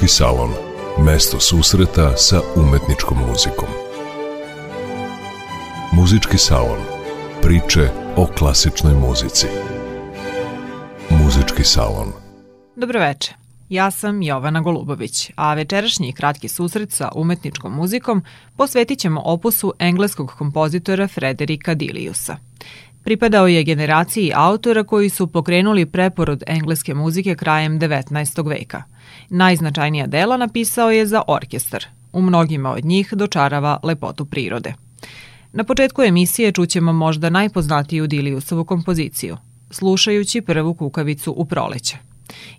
Muzički salon. Mesto susreta sa umetničkom muzikom. Muzički salon. Priče o klasičnoj muzici. Muzički salon. Dobroveče. Ja sam Jovana Golubović, a večerašnji kratki susret sa umetničkom muzikom posvetit ćemo opusu engleskog kompozitora Frederika Diliusa. Pripadao je generaciji autora koji su pokrenuli preporod engleske muzike krajem 19. veka. Najznačajnija dela napisao je za orkestar. U mnogima od njih dočarava lepotu prirode. Na početku emisije čućemo možda najpoznatiju Diliusovu kompoziciju, slušajući prvu kukavicu u proleće.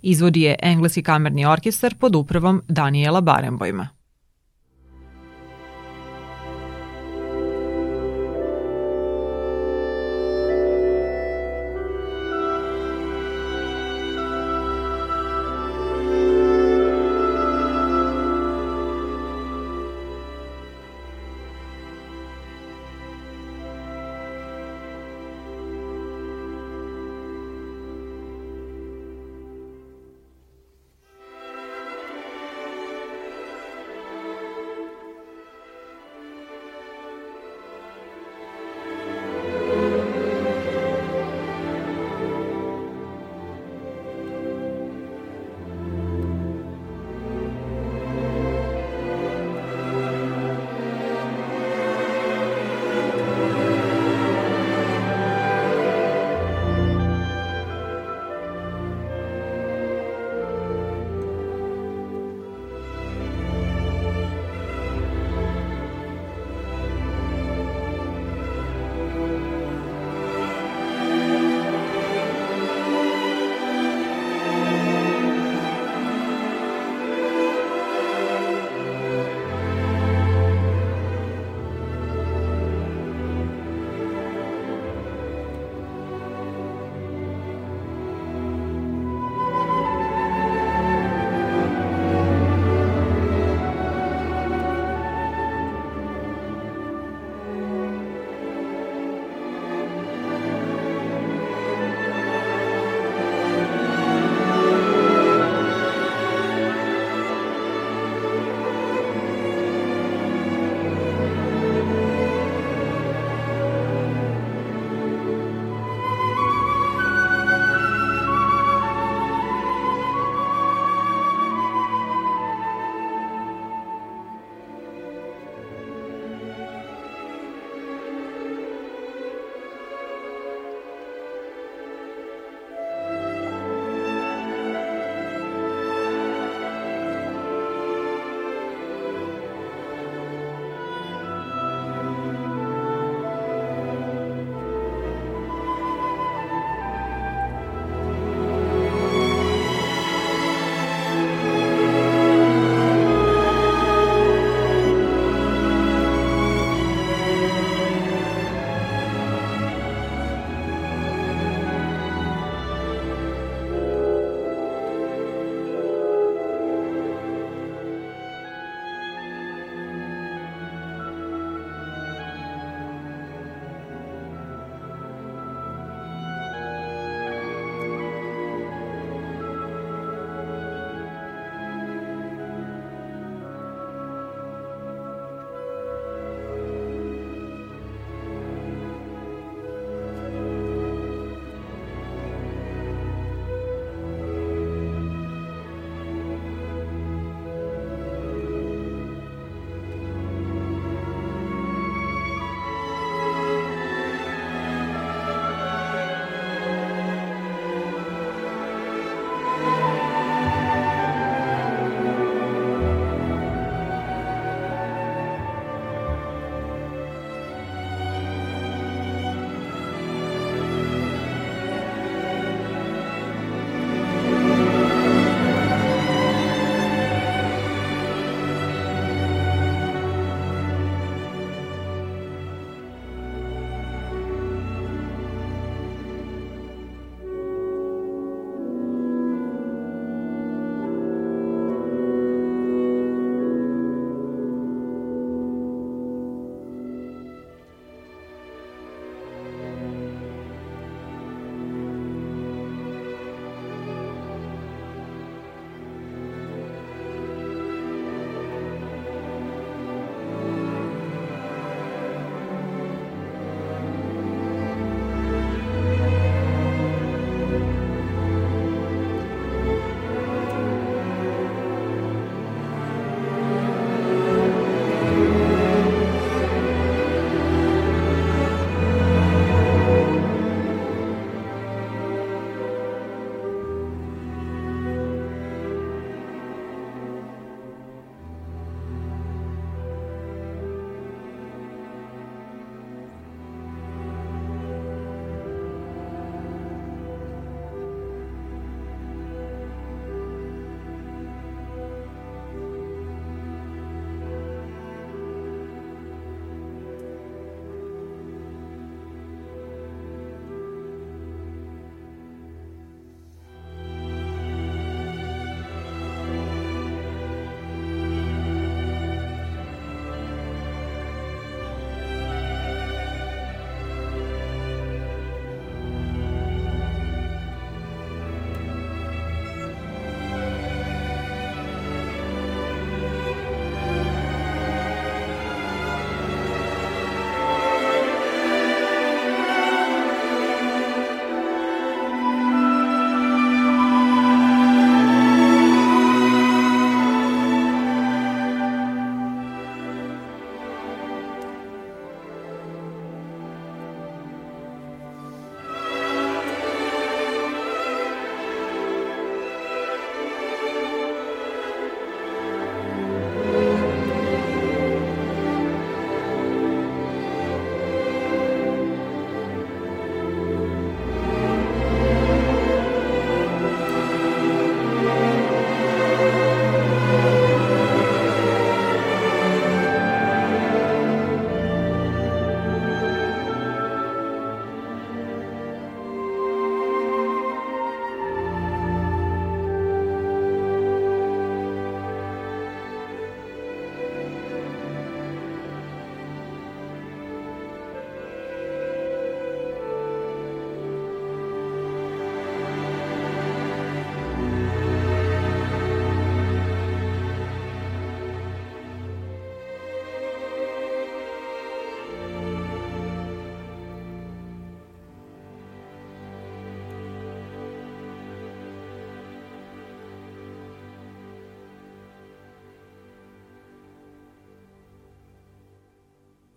Izvodi je engleski kamerni orkestar pod upravom Daniela Barenbojma.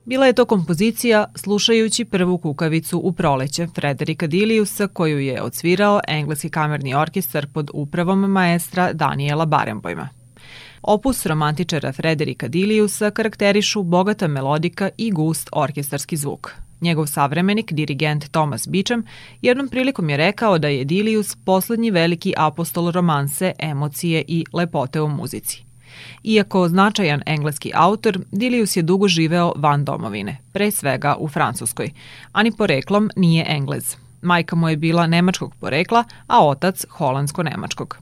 Bila je to kompozicija slušajući prvu kukavicu u proleće Frederika Diliusa koju je odsvirao engleski kamerni orkestar pod upravom maestra Daniela Barenbojma. Opus romantičara Frederika Diliusa karakterišu bogata melodika i gust orkestarski zvuk. Njegov savremenik, dirigent Thomas Beecham, jednom prilikom je rekao da je Dilius poslednji veliki apostol romanse, emocije i lepote u muzici. Iako značajan engleski autor, Dilius je dugo živeo van domovine, pre svega u Francuskoj, a ni poreklom nije Englez. Majka mu je bila nemačkog porekla, a otac holandsko-nemačkog.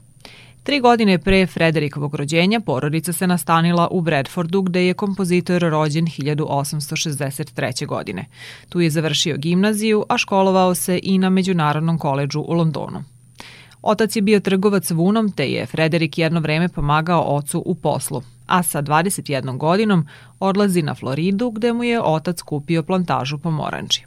Tri godine pre Frederikovog rođenja porodica se nastanila u Bradfordu gde je kompozitor rođen 1863. godine. Tu je završio gimnaziju, a školovao se i na Međunarodnom koleđu u Londonu. Otac je bio trgovac vunom, te je Frederik jedno vreme pomagao ocu u poslu, a sa 21 godinom odlazi na Floridu gde mu je otac kupio plantažu pomoranđi.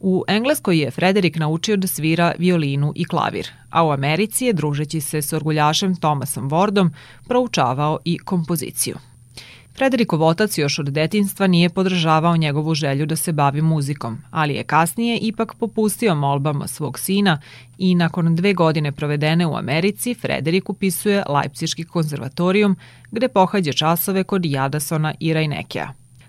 U Engleskoj je Frederik naučio da svira violinu i klavir, a u Americi je, družeći se s orguljašem Thomasom Wardom, proučavao i kompoziciju. Frederikov otac još od detinstva nije podržavao njegovu želju da se bavi muzikom, ali je kasnije ipak popustio molbama svog sina i nakon dve godine provedene u Americi, Frederik upisuje Leipziški konzervatorijum gde pohađa časove kod Jadasona i Rajnekea.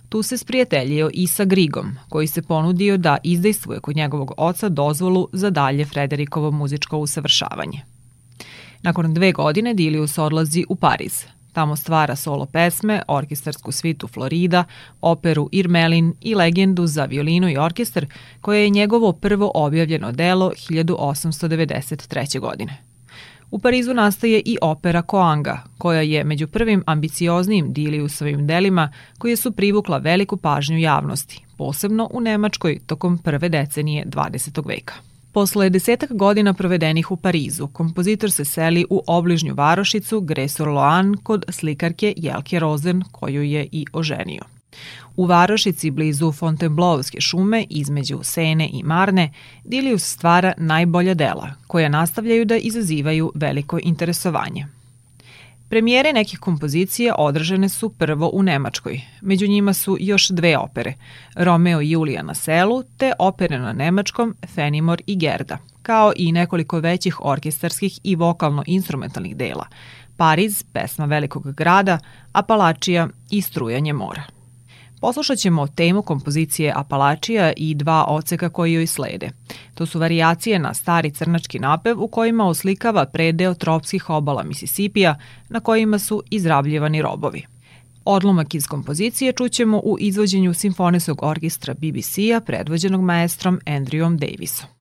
Tu se sprijateljio i sa Grigom, koji se ponudio da izdejstvuje kod njegovog oca dozvolu za dalje Frederikovo muzičko usavršavanje. Nakon dve godine Dilius odlazi u Pariz, Tamo stvara solo pesme, orkestarsku svitu Florida, operu Irmelin i legendu za violinu i orkestar, koje je njegovo prvo objavljeno delo 1893. godine. U Parizu nastaje i opera Koanga, koja je među prvim ambicioznijim Diliusovim delima koje su privukla veliku pažnju javnosti, posebno u Nemačkoj tokom prve decenije 20. veka. Posle desetak godina provedenih u Parizu, kompozitor se seli u obližnju varošicu Gresor-Loan kod slikarke Jelke Rozen, koju je i oženio. U varošici blizu Fontainebleauske šume između Sene i Marne Dilius stvara najbolja dela, koja nastavljaju da izazivaju veliko interesovanje. Premijere nekih kompozicija održane su prvo u Nemačkoj. Među njima su još dve opere, Romeo i Julija na selu, te opere na nemačkom Fenimor i Gerda, kao i nekoliko većih orkestarskih i vokalno-instrumentalnih dela, Pariz, pesma velikog grada, Apalačija i Strujanje mora. Poslušat ćemo temu kompozicije Apalačija i dva oceka koji joj slede. To su varijacije na stari crnački napev u kojima oslikava predeo tropskih obala Misisipija na kojima su izrabljivani robovi. Odlomak iz kompozicije čućemo u izvođenju simfonijskog orkestra BBC-a predvođenog maestrom Andrewom Davisom.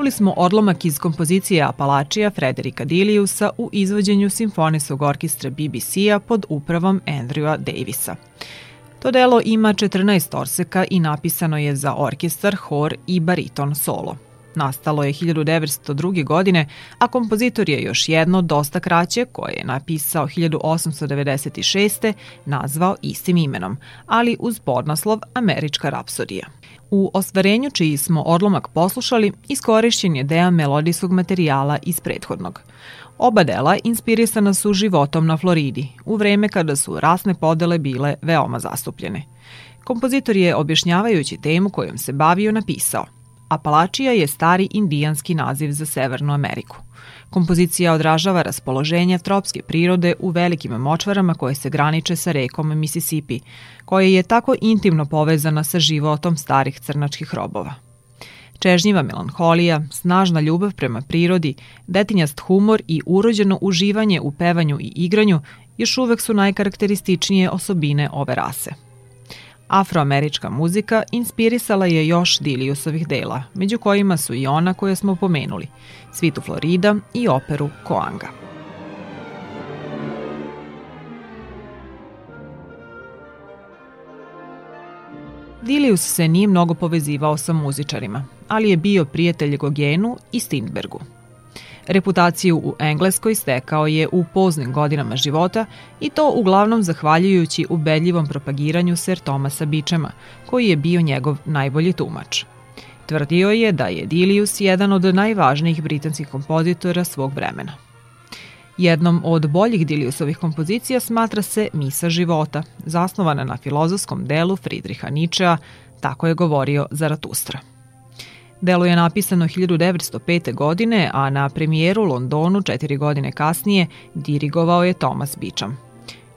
Čuli smo odlomak iz kompozicije Apalačija Frederika Diliusa u izvođenju Simfonijskog orkestra BBC-a pod upravom Andrewa Davisa. To delo ima 14 orseka i napisano je za orkestar, hor i bariton solo. Nastalo je 1902. godine, a kompozitor je još jedno dosta kraće koje je napisao 1896. nazvao istim imenom, ali uz podnaslov Američka rapsodija. U ostvarenju čiji smo odlomak poslušali, iskorišćen je deo melodijskog materijala iz prethodnog. Oba dela inspirisana su životom na Floridi, u vreme kada su rasne podele bile veoma zastupljene. Kompozitor je, objašnjavajući temu kojom se bavio, napisao Apalačija je stari indijanski naziv za Severnu Ameriku. Kompozicija odražava raspoloženje tropske prirode u velikim močvarama koje se graniče sa rekom Mississippi, koja je tako intimno povezana sa životom starih crnačkih robova. Čežnjiva melanholija, snažna ljubav prema prirodi, detinjast humor i urođeno uživanje u pevanju i igranju još uvek su najkarakterističnije osobine ove rase. Afroamerička muzika inspirisala je još Diliusovih dela, među kojima su i ona koje smo pomenuli, Svitu Florida i operu Koanga. Dilius se nije mnogo povezivao sa muzičarima, ali je bio prijatelj Gogenu i Strindbergu. Reputaciju u Engleskoj stekao je u poznim godinama života i to uglavnom zahvaljujući ubedljivom propagiranju Sir Thomasa Bičema, koji je bio njegov najbolji tumač. Tvrdio je da je Dilius jedan od najvažnijih britanskih kompozitora svog vremena. Jednom od boljih Diliusovih kompozicija smatra se Misa života, zasnovana na filozofskom delu Friedricha Nietzschea, tako je govorio Zaratustra. Delo je napisano 1905. godine, a na premijeru Londonu četiri godine kasnije dirigovao je Thomas Beecham.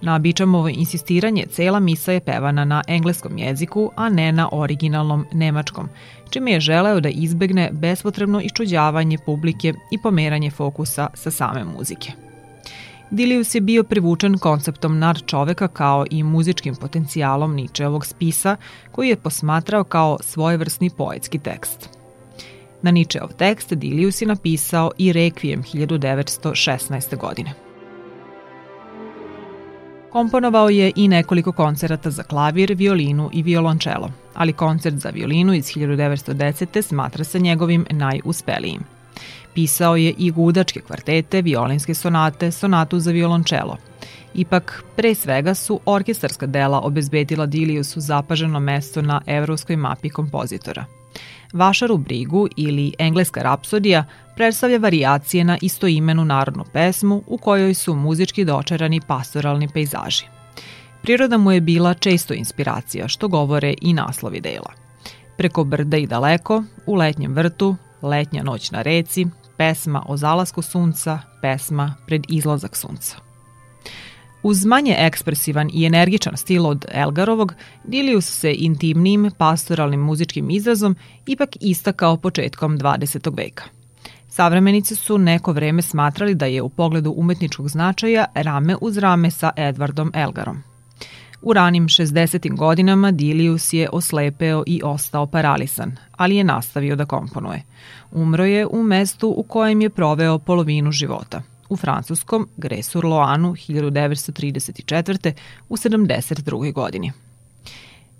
Na Beechamovo insistiranje cela misa je pevana na engleskom jeziku, a ne na originalnom nemačkom, čime je želeo da izbegne bespotrebno iščuđavanje publike i pomeranje fokusa sa same muzike. Dilius je bio privučen konceptom nar čoveka kao i muzičkim potencijalom Ničeovog spisa, koji je posmatrao kao svojevrsni poetski tekst. Na Ničeov tekst Dilius je napisao i Requiem 1916. godine. Komponovao je i nekoliko koncerata za klavir, violinu i violončelo, ali koncert za violinu iz 1910. smatra se njegovim najuspelijim. Pisao je i gudačke kvartete, violinske sonate, sonatu za violončelo. Ipak, pre svega su orkestarska dela obezbedila Diliusu zapaženo mesto na evropskoj mapi kompozitora – Vašaru brigu ili Engleska rapsodija predstavlja variacije na istoimenu narodnu pesmu u kojoj su muzički dočarani pastoralni pejzaži. Priroda mu je bila često inspiracija, što govore i naslovi dela. Preko brda i daleko, u letnjem vrtu, letnja noć na reci, pesma o zalasku sunca, pesma pred izlazak sunca. Uz manje ekspresivan i energičan stil od Elgarovog, Dilius se intimnim, pastoralnim muzičkim izrazom ipak istakao početkom 20. veka. Savremenici su neko vreme smatrali da je u pogledu umetničkog značaja rame uz rame sa Edwardom Elgarom. U ranim 60. godinama Dilius je oslepeo i ostao paralisan, ali je nastavio da komponuje. Umro je u mestu u kojem je proveo polovinu života – u francuskom Gres-sur-Loanu 1934. u 72. godini.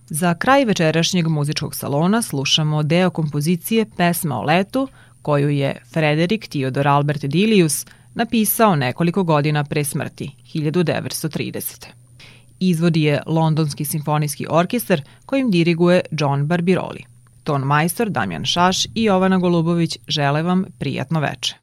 Za kraj večerašnjeg muzičkog salona slušamo deo kompozicije Pesma o letu, koju je Frederik Theodor Albert Dilius napisao nekoliko godina pre smrti, 1930. Izvodi je Londonski simfonijski orkestar kojim diriguje John Barbiroli. Ton majstor Damjan Šaš i Jovana Golubović žele vam prijatno veče.